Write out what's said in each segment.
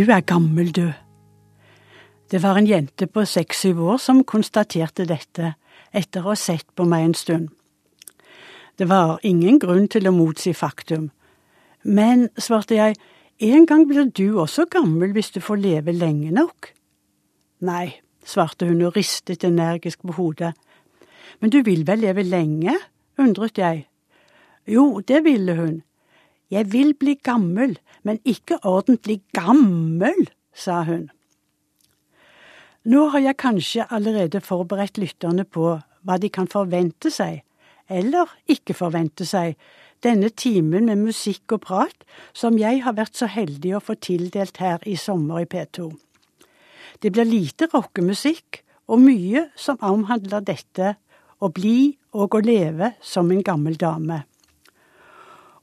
Du er gammel, du. Det var en jente på seks-syv år som konstaterte dette etter å ha sett på meg en stund. Det var ingen grunn til å motsi faktum. Men, svarte jeg, en gang blir du også gammel hvis du får leve lenge nok. Nei, svarte hun og ristet energisk på hodet. Men du vil vel leve lenge? undret jeg. Jo, det ville hun. Jeg vil bli gammel, men ikke ordentlig gammel, sa hun. Nå har jeg kanskje allerede forberedt lytterne på hva de kan forvente seg, eller ikke forvente seg, denne timen med musikk og prat som jeg har vært så heldig å få tildelt her i sommer i P2. Det blir lite rockemusikk og mye som omhandler dette å bli og å leve som en gammel dame.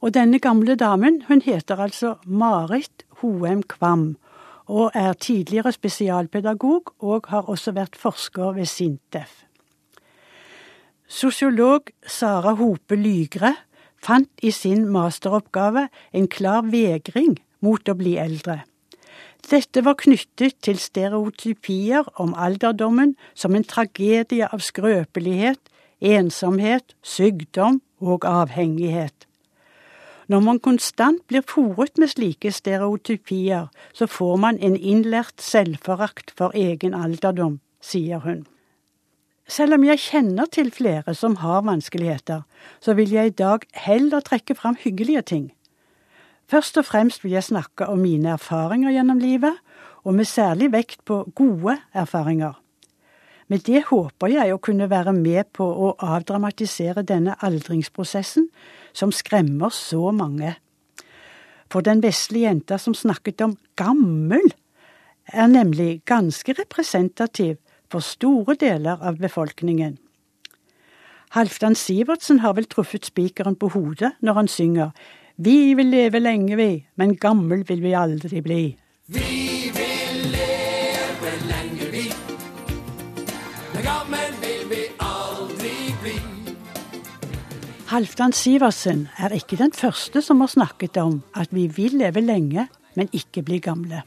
Og denne gamle damen, hun heter altså Marit Hoem Kvam, og er tidligere spesialpedagog og har også vært forsker ved SINTEF. Sosiolog Sara Hope Lygre fant i sin masteroppgave en klar vegring mot å bli eldre. Dette var knyttet til stereotypier om alderdommen som en tragedie av skrøpelighet, ensomhet, sykdom og avhengighet. Når man konstant blir fòret med slike stereotypier, så får man en innlært selvforakt for egen alderdom, sier hun. Selv om jeg kjenner til flere som har vanskeligheter, så vil jeg i dag heller trekke fram hyggelige ting. Først og fremst vil jeg snakke om mine erfaringer gjennom livet, og med særlig vekt på gode erfaringer. Med det håper jeg å kunne være med på å avdramatisere denne aldringsprosessen som skremmer så mange. For den vesle jenta som snakket om gammel, er nemlig ganske representativ for store deler av befolkningen. Halvdan Sivertsen har vel truffet spikeren på hodet når han synger Vi vil leve lenge, vi, men gammel vil vi aldri bli. Vi Halvdan Sivertsen er ikke den første som har snakket om at vi vil leve lenge, men ikke bli gamle.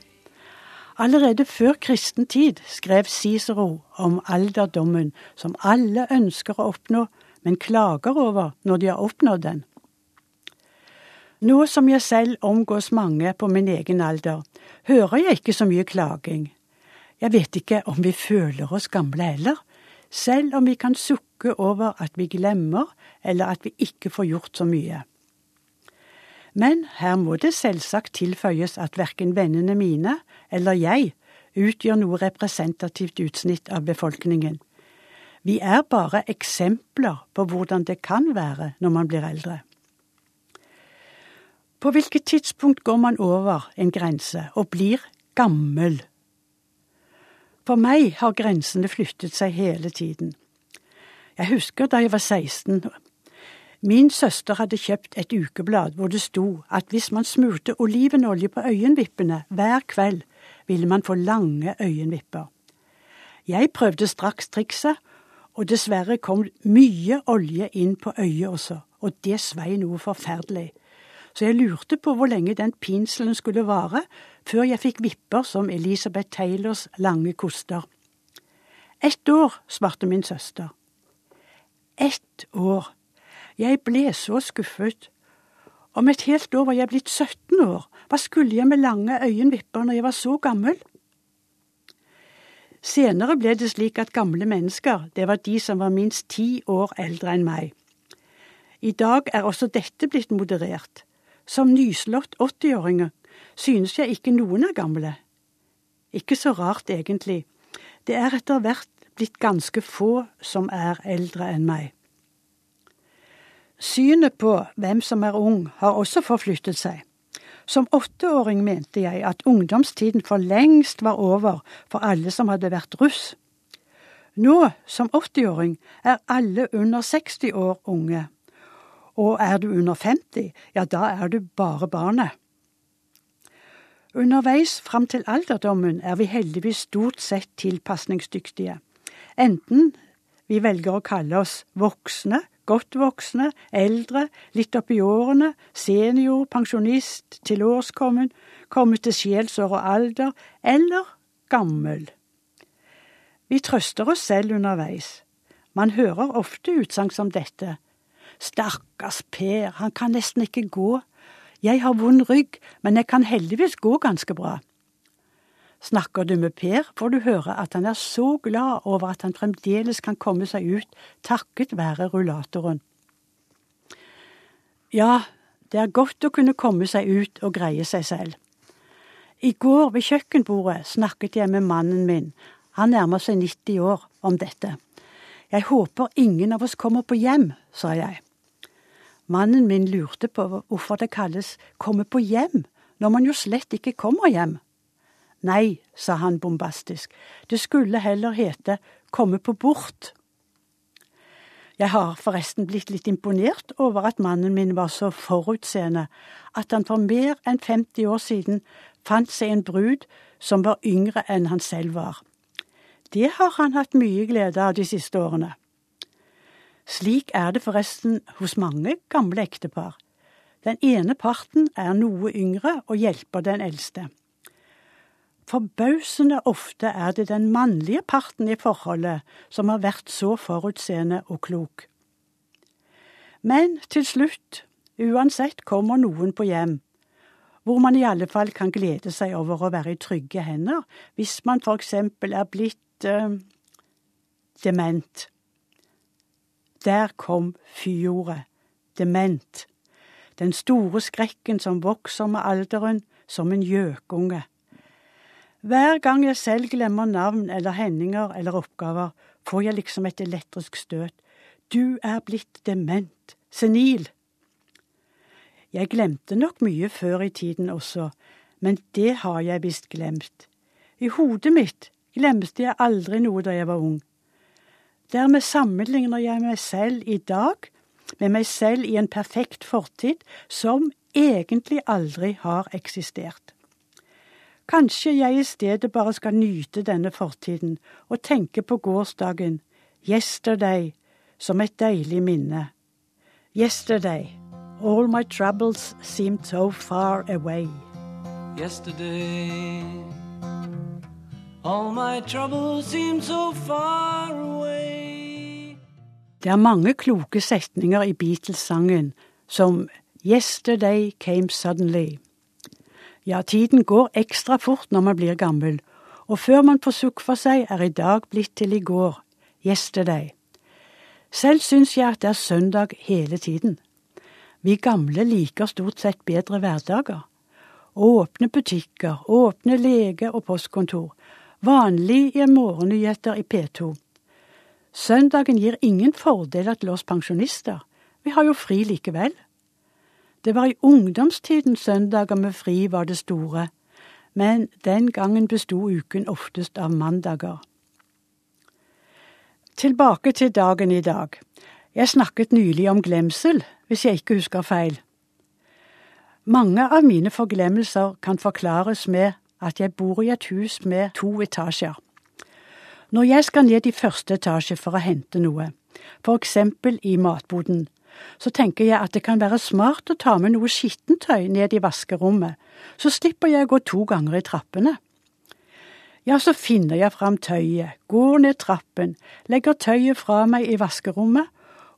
Allerede før kristen tid skrev Cicero om alderdommen som alle ønsker å oppnå, men klager over når de har oppnådd den. Nå som jeg selv omgås mange på min egen alder, hører jeg ikke så mye klaging. Jeg vet ikke om vi føler oss gamle heller, selv om vi kan sukke over at vi glemmer eller at vi ikke får gjort så mye. Men her må det selvsagt tilføyes at verken vennene mine eller jeg utgjør noe representativt utsnitt av befolkningen. Vi er bare eksempler på hvordan det kan være når man blir eldre. På hvilket tidspunkt går man over en grense og blir gammel? For meg har grensene flyttet seg hele tiden. Jeg husker da jeg var 16 Min søster hadde kjøpt et ukeblad hvor det sto at hvis man smurte olivenolje på øyenvippene hver kveld, ville man få lange øyenvipper. Jeg prøvde straks trikset, og dessverre kom mye olje inn på øyet også, og det svei noe forferdelig. Så jeg lurte på hvor lenge den pinselen skulle vare, før jeg fikk vipper som Elisabeth Taylors lange koster. Ett år, svarte min søster. Ett år. Jeg ble så skuffet. Om et helt år var jeg blitt 17 år. Hva skulle jeg med lange øyenvipper når jeg var så gammel? Senere ble det slik at gamle mennesker, det var de som var minst ti år eldre enn meg. I dag er også dette blitt moderert. Som nyslått 80-åringer synes jeg ikke noen er gamle. Ikke så rart, egentlig. Det er etter hvert blitt ganske få som er eldre enn meg. Synet på hvem som er ung, har også forflyttet seg. Som åtteåring mente jeg at ungdomstiden for lengst var over for alle som hadde vært russ. Nå, som 80-åring, er alle under 60 år unge. Og er du under 50, ja, da er du bare barnet. Underveis fram til alderdommen er vi heldigvis stort sett tilpasningsdyktige. Enten vi velger å kalle oss voksne godt voksne, eldre, litt oppi årene, senior, pensjonist, tilårskommen, kommet til sjelsår og alder, eller gammel. Vi trøster oss selv underveis. Man hører ofte utsagn som dette. Stakkars Per, han kan nesten ikke gå. Jeg har vond rygg, men jeg kan heldigvis gå ganske bra. Snakker du med Per, får du høre at han er så glad over at han fremdeles kan komme seg ut takket være rullatoren. Ja, det er godt å kunne komme seg ut og greie seg selv. I går ved kjøkkenbordet snakket jeg med mannen min, han nærmer seg 90 år, om dette. Jeg håper ingen av oss kommer på hjem, sa jeg. Mannen min lurte på hvorfor det kalles komme på hjem, når man jo slett ikke kommer hjem. Nei, sa han bombastisk, det skulle heller hete komme på bort. Jeg har forresten blitt litt imponert over at mannen min var så forutseende at han for mer enn 50 år siden fant seg en brud som var yngre enn han selv var. Det har han hatt mye glede av de siste årene. Slik er det forresten hos mange gamle ektepar. Den ene parten er noe yngre og hjelper den eldste. Forbausende ofte er det den mannlige parten i forholdet som har vært så forutseende og klok. Men til slutt, uansett, kommer noen på hjem, hvor man i alle fall kan glede seg over å være i trygge hender, hvis man for eksempel er blitt eh, dement. Der kom fyordet, dement, den store skrekken som vokser med alderen som en gjøkunge. Hver gang jeg selv glemmer navn eller hendinger eller oppgaver, får jeg liksom et elektrisk støt. Du er blitt dement, senil. Jeg glemte nok mye før i tiden også, men det har jeg visst glemt. I hodet mitt glemte jeg aldri noe da jeg var ung. Dermed sammenligner jeg meg selv i dag med meg selv i en perfekt fortid som egentlig aldri har eksistert. Kanskje jeg i stedet bare skal nyte denne fortiden og tenke på gårsdagen, yesterday, som et deilig minne. Yesterday, all my troubles seemed so far away. Yesterday, all my troubles seemed so far away. Det er mange kloke setninger i Beatles-sangen, som Yesterday came suddenly. Ja, tiden går ekstra fort når man blir gammel, og før man får sukk for seg, er i dag blitt til i går, yesterday. Selv syns jeg at det er søndag hele tiden. Vi gamle liker stort sett bedre hverdager. Åpne butikker, åpne lege- og postkontor, vanlige morgennyheter i P2. Søndagen gir ingen fordeler til oss pensjonister, vi har jo fri likevel. Det var i ungdomstiden søndager med fri var det store, men den gangen besto uken oftest av mandager. Tilbake til dagen i dag. Jeg snakket nylig om glemsel, hvis jeg ikke husker feil. Mange av mine forglemmelser kan forklares med at jeg bor i et hus med to etasjer. Når jeg skal ned i første etasje for å hente noe, for eksempel i matboden, så tenker jeg at det kan være smart å ta med noe skittentøy ned i vaskerommet, så slipper jeg å gå to ganger i trappene. Ja, så finner jeg fram tøyet, går ned trappen, legger tøyet fra meg i vaskerommet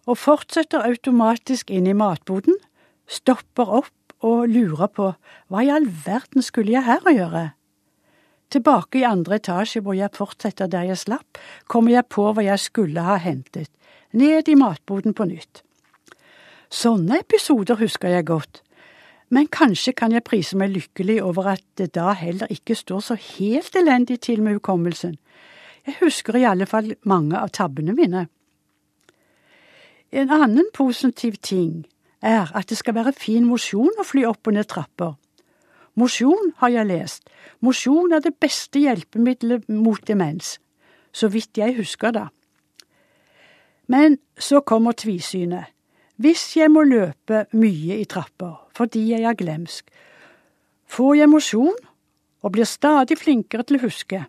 og fortsetter automatisk inn i matboden, stopper opp og lurer på hva i all verden skulle jeg her å gjøre? Tilbake i andre etasje hvor jeg fortsetter der jeg slapp, kommer jeg på hva jeg skulle ha hentet, ned i matboden på nytt. Sånne episoder husker jeg godt, men kanskje kan jeg prise meg lykkelig over at det da heller ikke står så helt elendig til med hukommelsen. Jeg husker i alle fall mange av tabbene mine. En annen positiv ting er at det skal være fin mosjon å fly opp og ned trapper. Mosjon, har jeg lest, mosjon er det beste hjelpemiddelet mot demens, så vidt jeg husker da. Men så kommer tvisynet. Hvis jeg må løpe mye i trapper fordi jeg er glemsk, får jeg mosjon og blir stadig flinkere til å huske.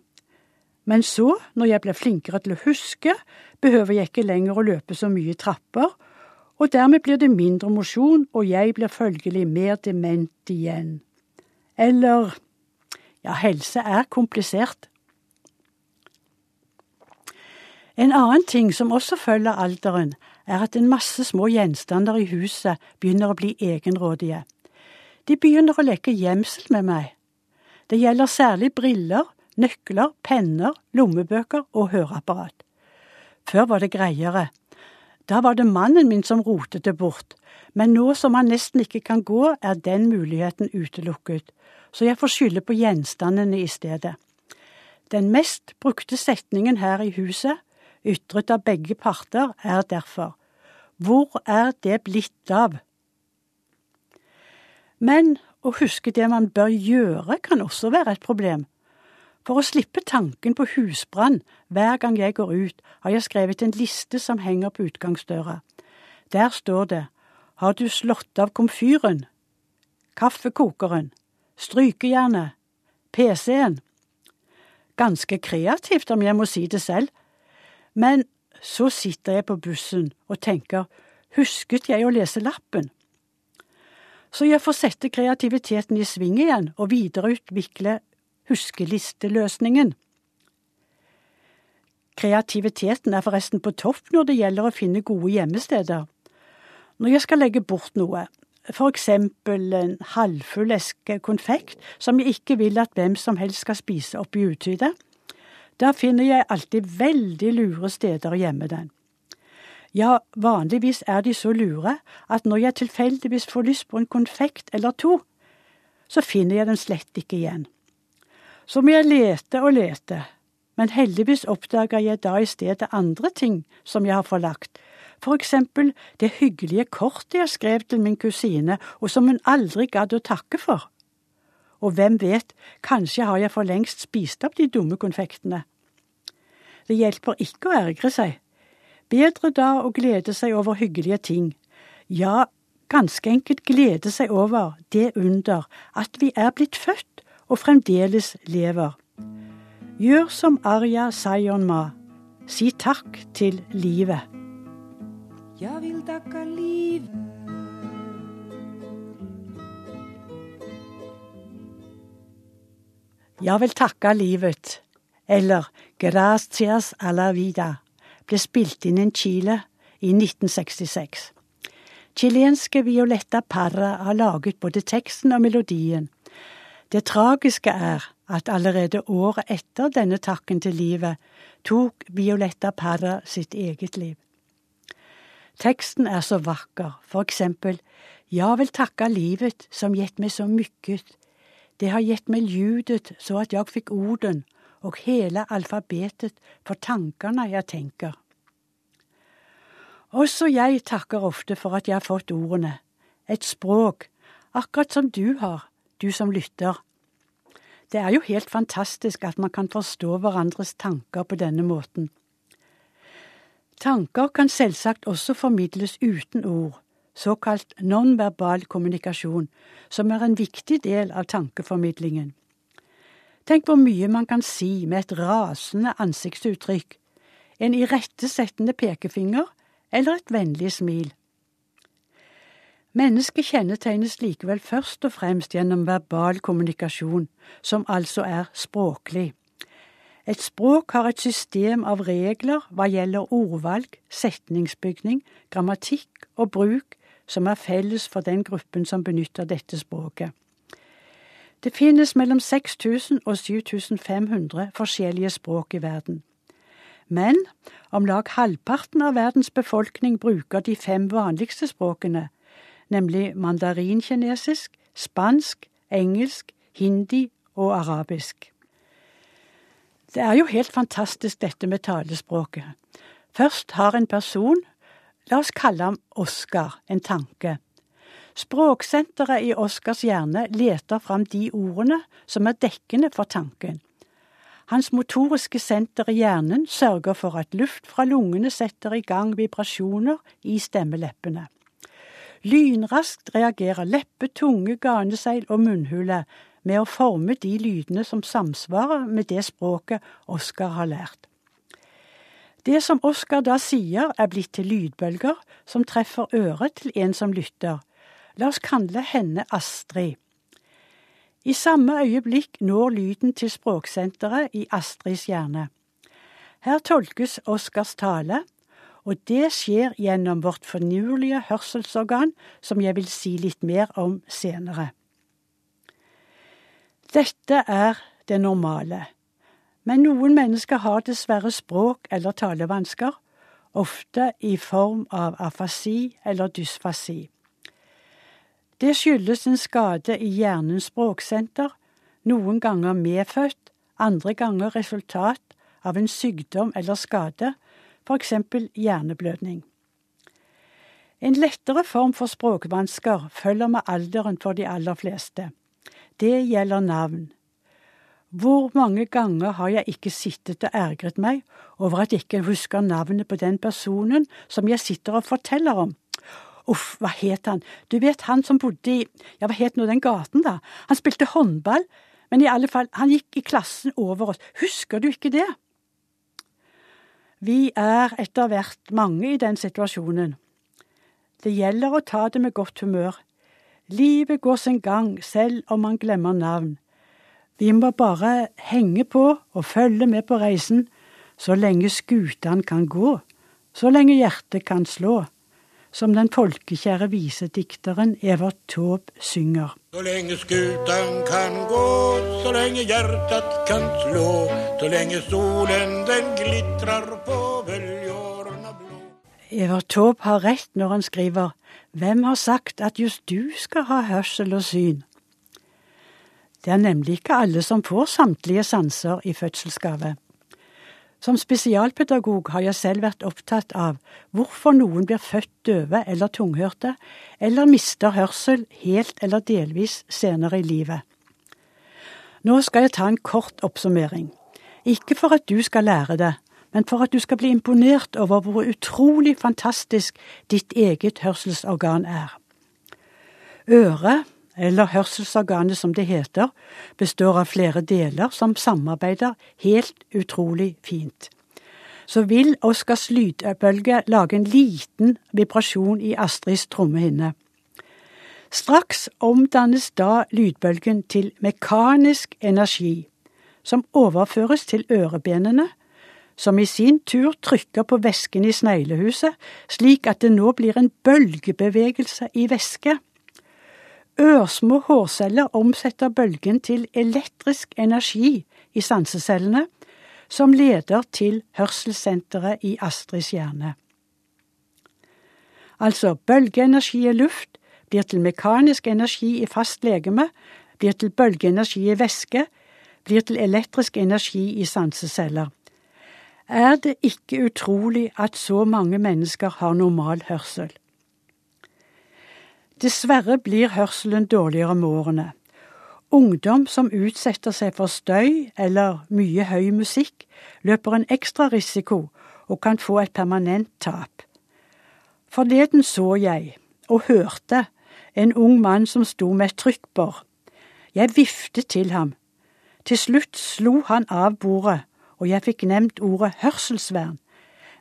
Men så, når jeg blir flinkere til å huske, behøver jeg ikke lenger å løpe så mye i trapper, Og dermed blir det mindre mosjon, og jeg blir følgelig mer dement igjen. Eller ja, helse er komplisert. En annen ting som også følger alderen, er at en masse små gjenstander i huset begynner å bli egenrådige. De begynner å leke gjemsel med meg. Det gjelder særlig briller, nøkler, penner, lommebøker og høreapparat. Før var det greiere. Da var det mannen min som rotet det bort, men nå som han nesten ikke kan gå, er den muligheten utelukket, så jeg får skylde på gjenstandene i stedet. Den mest brukte setningen her i huset, ytret av begge parter, er derfor Hvor er det blitt av? Men å huske det man bør gjøre, kan også være et problem. For å slippe tanken på husbrann hver gang jeg går ut, har jeg skrevet en liste som henger på utgangsdøra. Der står det Har du slått av komfyren? Kaffekokeren? Strykejernet? PC-en? Ganske kreativt, om jeg må si det selv. Men så sitter jeg på bussen og tenker Husket jeg å lese lappen? Så jeg får sette kreativiteten i sving igjen og videreutvikle huskelisteløsningen. Kreativiteten er forresten på topp når det gjelder å finne gode gjemmesteder. Når jeg skal legge bort noe, for eksempel en halvfull eske konfekt som jeg ikke vil at hvem som helst skal spise oppi uthydet, da finner jeg alltid veldig lure steder å gjemme den. Ja, vanligvis er de så lure at når jeg tilfeldigvis får lyst på en konfekt eller to, så finner jeg den slett ikke igjen. Så må jeg lete og lete, men heldigvis oppdager jeg da i stedet andre ting som jeg har forlagt, for eksempel det hyggelige kortet jeg skrev til min kusine, og som hun aldri gadd å takke for. Og hvem vet, kanskje har jeg for lengst spist opp de dumme konfektene. Det hjelper ikke å ergre seg. Bedre da å glede seg over hyggelige ting. Ja, ganske enkelt glede seg over det under at vi er blitt født og fremdeles lever. Gjør som Arja Sayonma. Si takk til livet. Jeg vil takke livet. Jeg vil takke livet, eller Gracias a la vida, ble spilt inn i Chile i 1966. Chilenske Violetta Parra har laget både teksten og melodien, det tragiske er at allerede året etter denne takken til livet tok Violetta Parra sitt eget liv. Teksten er så vakker, for eksempel Jeg vil takke livet som gitt meg så mykket, det har gitt meg ljudet så at jeg fikk orden og hele alfabetet for tankene jeg tenker. Også jeg takker ofte for at jeg har fått ordene, et språk, akkurat som du har, du som lytter. Det er jo helt fantastisk at man kan forstå hverandres tanker på denne måten. Tanker kan selvsagt også formidles uten ord, såkalt nonverbal kommunikasjon, som er en viktig del av tankeformidlingen. Tenk hvor mye man kan si med et rasende ansiktsuttrykk, en irettesettende pekefinger eller et vennlig smil. Mennesket kjennetegnes likevel først og fremst gjennom verbal kommunikasjon, som altså er språklig. Et språk har et system av regler hva gjelder ordvalg, setningsbygning, grammatikk og bruk som er felles for den gruppen som benytter dette språket. Det finnes mellom 6000 og 7500 forskjellige språk i verden. Men om lag halvparten av verdens befolkning bruker de fem vanligste språkene, nemlig mandarinkinesisk, spansk, engelsk, hindi og arabisk. Det er jo helt fantastisk dette med talespråket. Først har en person, la oss kalle ham Oskar, en tanke. Språksenteret i Oskars hjerne leter fram de ordene som er dekkende for tanken. Hans motoriske senter i hjernen sørger for at luft fra lungene setter i gang vibrasjoner i stemmeleppene. Lynraskt reagerer leppe, tunge, ganeseil og munnhule med å forme de lydene som samsvarer med det språket Oskar har lært. Det som Oskar da sier, er blitt til lydbølger som treffer øret til en som lytter. La oss kalle henne Astrid. I samme øyeblikk når lyden til språksenteret i Astrids hjerne. Her tolkes Oskars tale, og det skjer gjennom vårt fornurlige hørselsorgan, som jeg vil si litt mer om senere. Dette er det normale. Men noen mennesker har dessverre språk- eller talevansker, ofte i form av afasi eller dysfasi. Det skyldes en skade i hjernens språksenter, noen ganger medfødt, andre ganger resultat av en sykdom eller skade, f.eks. hjerneblødning. En lettere form for språkvansker følger med alderen for de aller fleste. Det gjelder navn. Hvor mange ganger har jeg ikke sittet og ergret meg over at jeg ikke husker navnet på den personen som jeg sitter og forteller om? Uff, hva het han? Du vet han som bodde i, ja, hva het nå den gaten, da? Han spilte håndball, men i alle fall, han gikk i klassen over oss. Husker du ikke det? Vi er etter hvert mange i den situasjonen. Det gjelder å ta det med godt humør. Livet går sin gang selv om man glemmer navn. Vi må bare henge på og følge med på reisen, så lenge skutene kan gå, så lenge hjertet kan slå, som den folkekjære visedikteren Evert Taube synger. Så lenge skutan kan gå, så lenge hjertet kan slå, så lenge solen den glitrer på bølgjorna blå. Evert Taube har rett når han skriver Hvem har sagt at just du skal ha hørsel og syn? Det er nemlig ikke alle som får samtlige sanser i fødselsgave. Som spesialpedagog har jeg selv vært opptatt av hvorfor noen blir født døve eller tunghørte, eller mister hørsel helt eller delvis senere i livet. Nå skal jeg ta en kort oppsummering. Ikke for at du skal lære det, men for at du skal bli imponert over hvor utrolig fantastisk ditt eget hørselsorgan er. Øret eller hørselsorganet som det heter, består av flere deler som samarbeider helt utrolig fint. Så vil Oskars lydbølge lage en liten vibrasjon i Astrids trommehinne. Straks omdannes da lydbølgen til mekanisk energi, som overføres til ørebenene, som i sin tur trykker på væsken i sneglehuset, slik at det nå blir en bølgebevegelse i væske. Ørsmå hårceller omsetter bølgen til elektrisk energi i sansecellene, som leder til hørselssenteret i Astrids hjerne. Altså, bølgeenergi i luft blir til mekanisk energi i fast legeme, blir til bølgeenergi i væske, blir til elektrisk energi i sanseceller. Er det ikke utrolig at så mange mennesker har normal hørsel? Dessverre blir hørselen dårligere med årene. Ungdom som utsetter seg for støy eller mye høy musikk, løper en ekstra risiko og kan få et permanent tap. Forleden så jeg, og hørte, en ung mann som sto med et trykkbår. Jeg viftet til ham. Til slutt slo han av bordet, og jeg fikk nevnt ordet hørselsvern,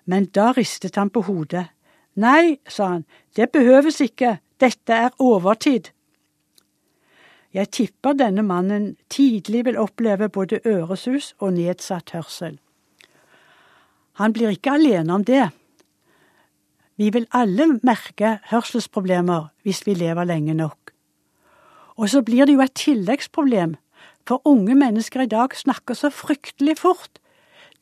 men da ristet han på hodet. Nei, sa han, det behøves ikke, dette er overtid. Jeg tipper denne mannen tidlig vil oppleve både øresus og nedsatt hørsel. Han blir ikke alene om det. Vi vil alle merke hørselsproblemer hvis vi lever lenge nok. Og så blir det jo et tilleggsproblem, for unge mennesker i dag snakker så fryktelig fort.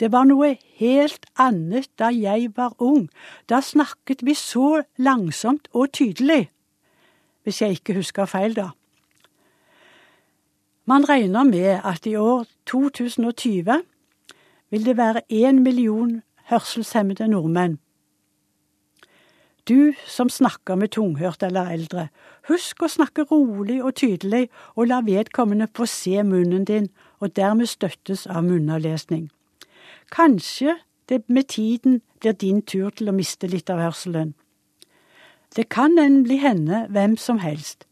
Det var noe helt annet da jeg var ung. Da snakket vi så langsomt og tydelig hvis jeg ikke husker feil, da. Man regner med at i år 2020 vil det være én million hørselshemmede nordmenn. Du som snakker med tunghørte eller eldre, husk å snakke rolig og tydelig, og la vedkommende få se munnen din, og dermed støttes av munnavlesning. Kanskje det med tiden blir din tur til å miste litt av hørselen. Det kan nemlig hende hvem som helst.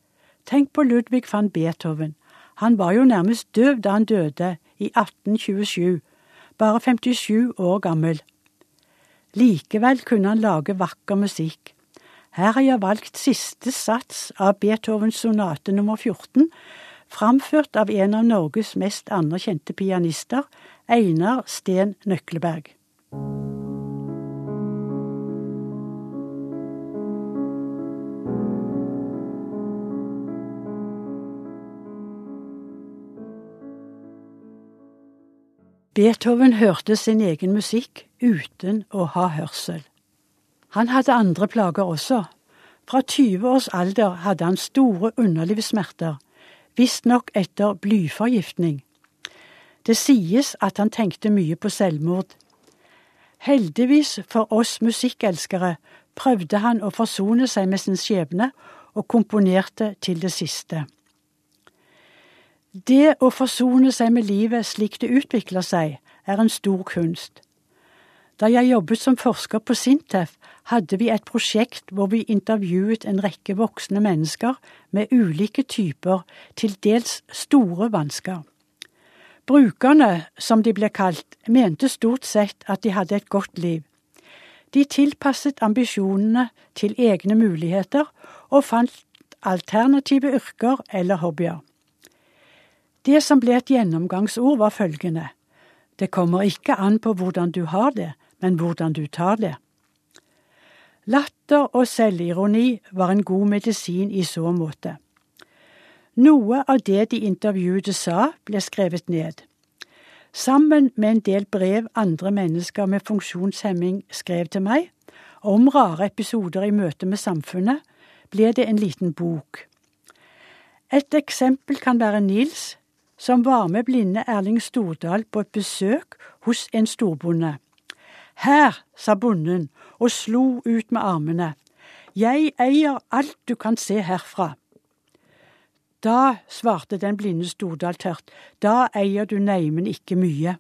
Tenk på Ludvig van Beethoven. Han var jo nærmest døv da han døde, i 1827, bare 57 år gammel. Likevel kunne han lage vakker musikk. Her har jeg valgt siste sats av Beethovens sonate nummer 14, framført av en av Norges mest anerkjente pianister, Einar Sten Nøkleberg. Beethoven hørte sin egen musikk uten å ha hørsel. Han hadde andre plager også. Fra 20 års alder hadde han store underlivssmerter, visstnok etter blyforgiftning. Det sies at han tenkte mye på selvmord. Heldigvis for oss musikkelskere prøvde han å forsone seg med sin skjebne, og komponerte til det siste. Det å forsone seg med livet slik det utvikler seg, er en stor kunst. Da jeg jobbet som forsker på Sintef, hadde vi et prosjekt hvor vi intervjuet en rekke voksne mennesker med ulike typer, til dels store vansker. Brukerne, som de ble kalt, mente stort sett at de hadde et godt liv. De tilpasset ambisjonene til egne muligheter og fant alternative yrker eller hobbyer. Det som ble et gjennomgangsord, var følgende Det kommer ikke an på hvordan du har det, men hvordan du tar det. Latter og selvironi var en god medisin i så måte. Noe av det de intervjuede sa, ble skrevet ned. Sammen med en del brev andre mennesker med funksjonshemming skrev til meg, om rare episoder i møte med samfunnet, ble det en liten bok. Et eksempel kan være Nils, som var med blinde Erling Stordal på et besøk hos en storbonde. Her, sa bonden og slo ut med armene, jeg eier alt du kan se herfra. Da, svarte den blinde Stordal tørt, da eier du neimen ikke mye.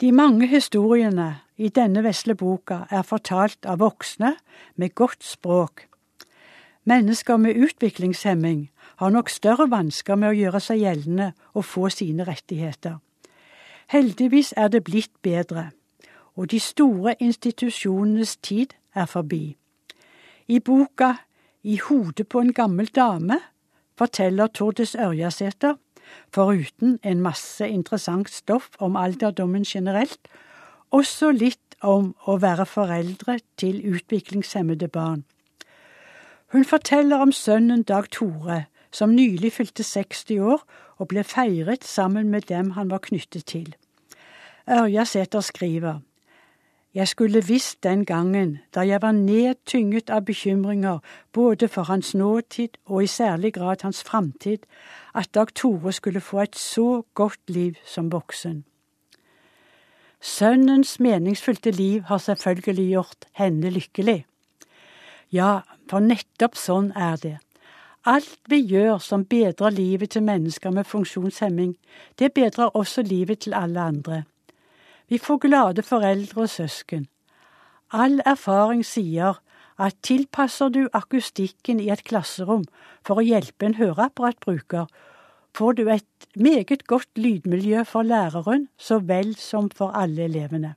De mange historiene i denne vesle boka er fortalt av voksne med godt språk. Mennesker med utviklingshemming har nok større vansker med å gjøre seg gjeldende og få sine rettigheter. Heldigvis er det blitt bedre, og de store institusjonenes tid er forbi. I boka I hodet på en gammel dame forteller Tordes Ørjasæter, foruten en masse interessant stoff om alderdommen generelt, også litt om å være foreldre til utviklingshemmede barn. Hun forteller om sønnen Dag Tore, som nylig fylte 60 år og ble feiret sammen med dem han var knyttet til. Ørja Sæter skriver Jeg skulle visst den gangen, da jeg var nedtynget av bekymringer både for hans nåtid og i særlig grad hans framtid, at Dag Tore skulle få et så godt liv som voksen. Sønnens meningsfylte liv har selvfølgelig gjort henne lykkelig. Ja, for nettopp sånn er det. Alt vi gjør som bedrer livet til mennesker med funksjonshemming, det bedrer også livet til alle andre. Vi får glade foreldre og søsken. All erfaring sier at tilpasser du akustikken i et klasserom for å hjelpe en høreapparatbruker, får du et meget godt lydmiljø for læreren så vel som for alle elevene.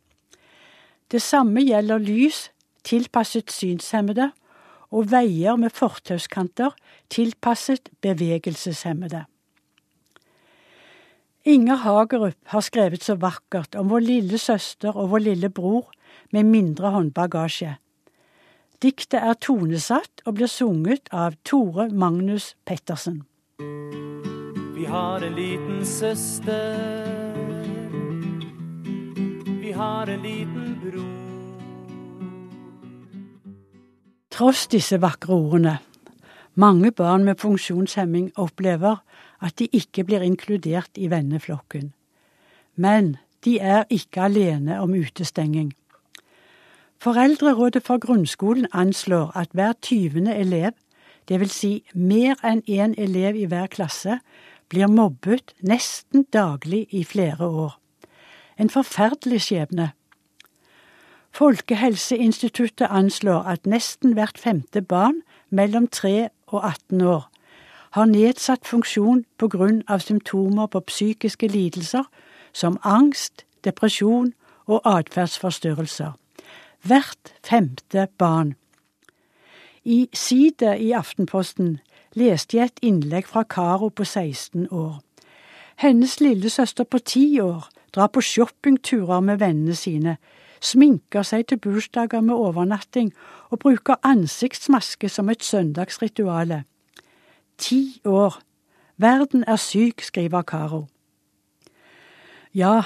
Det samme gjelder lys tilpasset synshemmede og veier med fortauskanter tilpasset bevegelseshemmede. Inger Hagerup har skrevet så vakkert om vår lille søster og vår lille bror med mindre håndbagasje. Diktet er tonesatt og blir sunget av Tore Magnus Pettersen. Vi har en liten søster. Vi har en liten bror. Tross disse vakre ordene, mange barn med funksjonshemming opplever at de ikke blir inkludert i venneflokken. Men de er ikke alene om utestenging. Foreldrerådet for grunnskolen anslår at hver tyvende elev, dvs. Si mer enn én elev i hver klasse, blir mobbet nesten daglig i flere år. En forferdelig skjebne. Folkehelseinstituttet anslår at nesten hvert femte barn mellom 3 og 18 år har nedsatt funksjon på grunn av symptomer på psykiske lidelser som angst, depresjon og atferdsforstyrrelser. Hvert femte barn. I Side i Aftenposten leste jeg et innlegg fra Karo på 16 år. Hennes lillesøster på ti år drar på shoppingturer med vennene sine, sminker seg til bursdager med overnatting og bruker ansiktsmaske som et søndagsrituale. Ti år. Verden er syk, skriver Caro. Ja,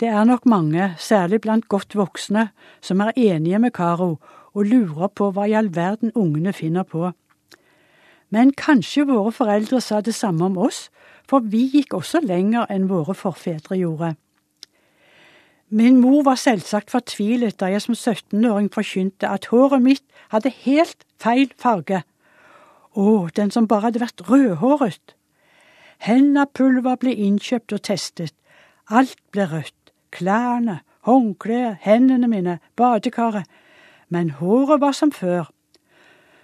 det er nok mange, særlig blant godt voksne, som er enige med Caro og lurer på hva i all verden ungene finner på. Men kanskje våre foreldre sa det samme om oss, for vi gikk også lenger enn våre forfedre gjorde. Min mor var selvsagt fortvilet da jeg som 17-åring forkynte at håret mitt hadde helt feil farge. Å, den som bare hadde vært rødhåret. Hennapulver ble innkjøpt og testet. Alt ble rødt. Klærne, håndklær, hendene mine, badekaret. Men håret var som før.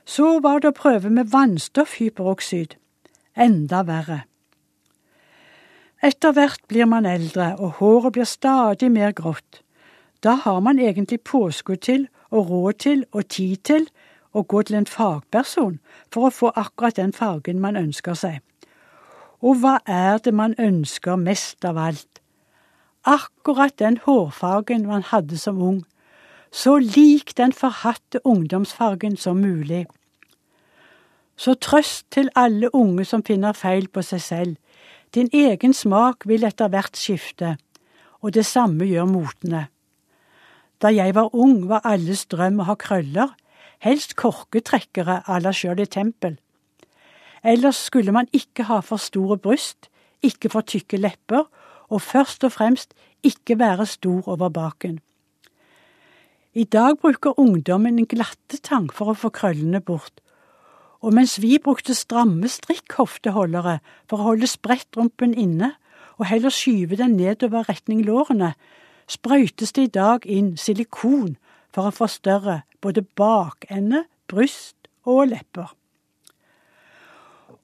Så var det å prøve med vannstoffhyperoksid. Enda verre. Etter hvert blir man eldre, og håret blir stadig mer grått. Da har man egentlig påskudd til og råd til og tid til å gå til en fagperson for å få akkurat den fargen man ønsker seg. Og hva er det man ønsker mest av alt? Akkurat den hårfargen man hadde som ung, så lik den forhatte ungdomsfargen som mulig. Så trøst til alle unge som finner feil på seg selv. Din egen smak vil etter hvert skifte, og det samme gjør motene. Da jeg var ung, var alles drøm å ha krøller, helst korketrekkere à la Shirley Temple. Ellers skulle man ikke ha for store bryst, ikke for tykke lepper, og først og fremst ikke være stor over baken. I dag bruker ungdommen en glattetang for å få krøllene bort, og mens vi brukte stramme strikkhofteholdere for å holde sprettrumpen inne, og heller skyve den nedover retning lårene, sprøytes det i dag inn silikon for å forstørre både bakende, bryst og lepper.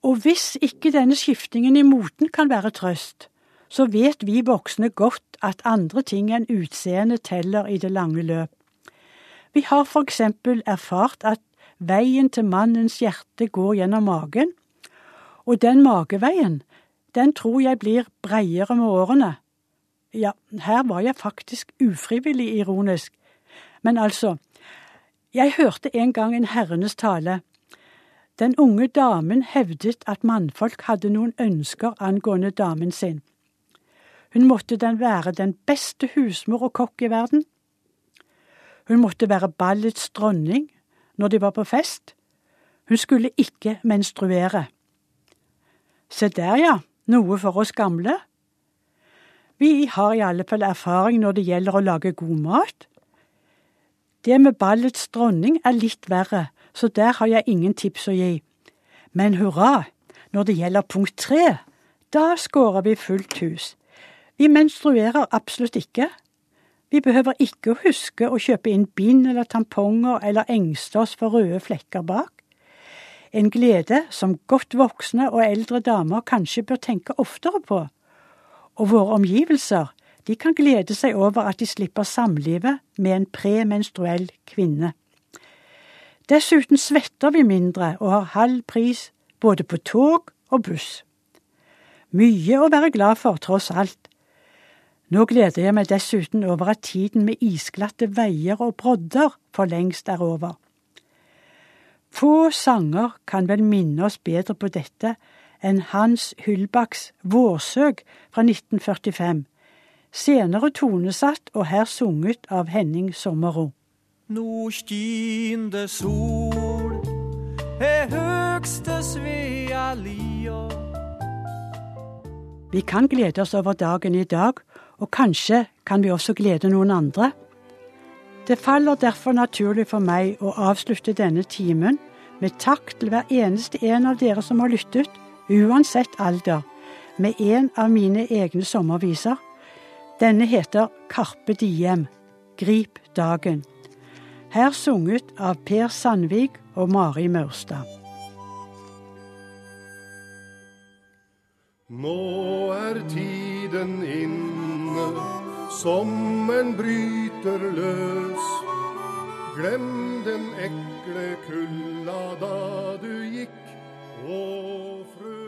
Og hvis ikke denne skiftingen i moten kan være trøst, så vet vi voksne godt at andre ting enn utseende teller i det lange løp. Vi har for eksempel erfart at Veien til mannens hjerte går gjennom magen, og den mageveien, den tror jeg blir breiere med årene. Ja, her var jeg faktisk ufrivillig ironisk, men altså, jeg hørte en gang en herrenes tale. Den unge damen hevdet at mannfolk hadde noen ønsker angående damen sin. Hun måtte den være den beste husmor og kokk i verden. Hun måtte være ballets dronning, når de var på fest. Hun skulle ikke menstruere. Se der, ja, noe for oss gamle. Vi har i alle fall erfaring når det gjelder å lage god mat. Det med ballets dronning er litt verre, så der har jeg ingen tips å gi. Men hurra, når det gjelder punkt tre, da skårer vi fullt hus. Vi menstruerer absolutt ikke, vi behøver ikke å huske å kjøpe inn bind eller tamponger eller engste oss for røde flekker bak. En glede som godt voksne og eldre damer kanskje bør tenke oftere på. Og våre omgivelser, de kan glede seg over at de slipper samlivet med en premenstruell kvinne. Dessuten svetter vi mindre og har halv pris både på tog og buss. Mye å være glad for, tross alt. Nå gleder jeg meg dessuten over at tiden med isglatte veier og brodder for lengst er over. Få sanger kan vel minne oss bedre på dette enn Hans Hyllbakks Vårsøg fra 1945, senere tonesatt og her sunget av Henning Sommero. Nå skin det sol, er høgste Svea lia. Vi kan glede oss over dagen i dag og kanskje kan vi også glede noen andre. Det faller derfor naturlig for meg å avslutte denne timen med takk til hver eneste en av dere som har lyttet, uansett alder, med en av mine egne sommerviser. Denne heter Karpe Diem, Grip dagen. Her sunget av Per Sandvik og Mari Maurstad. Nå er tiden inne landet sommeren bryter løs. Glem den ekle kulda da du gikk, å frø.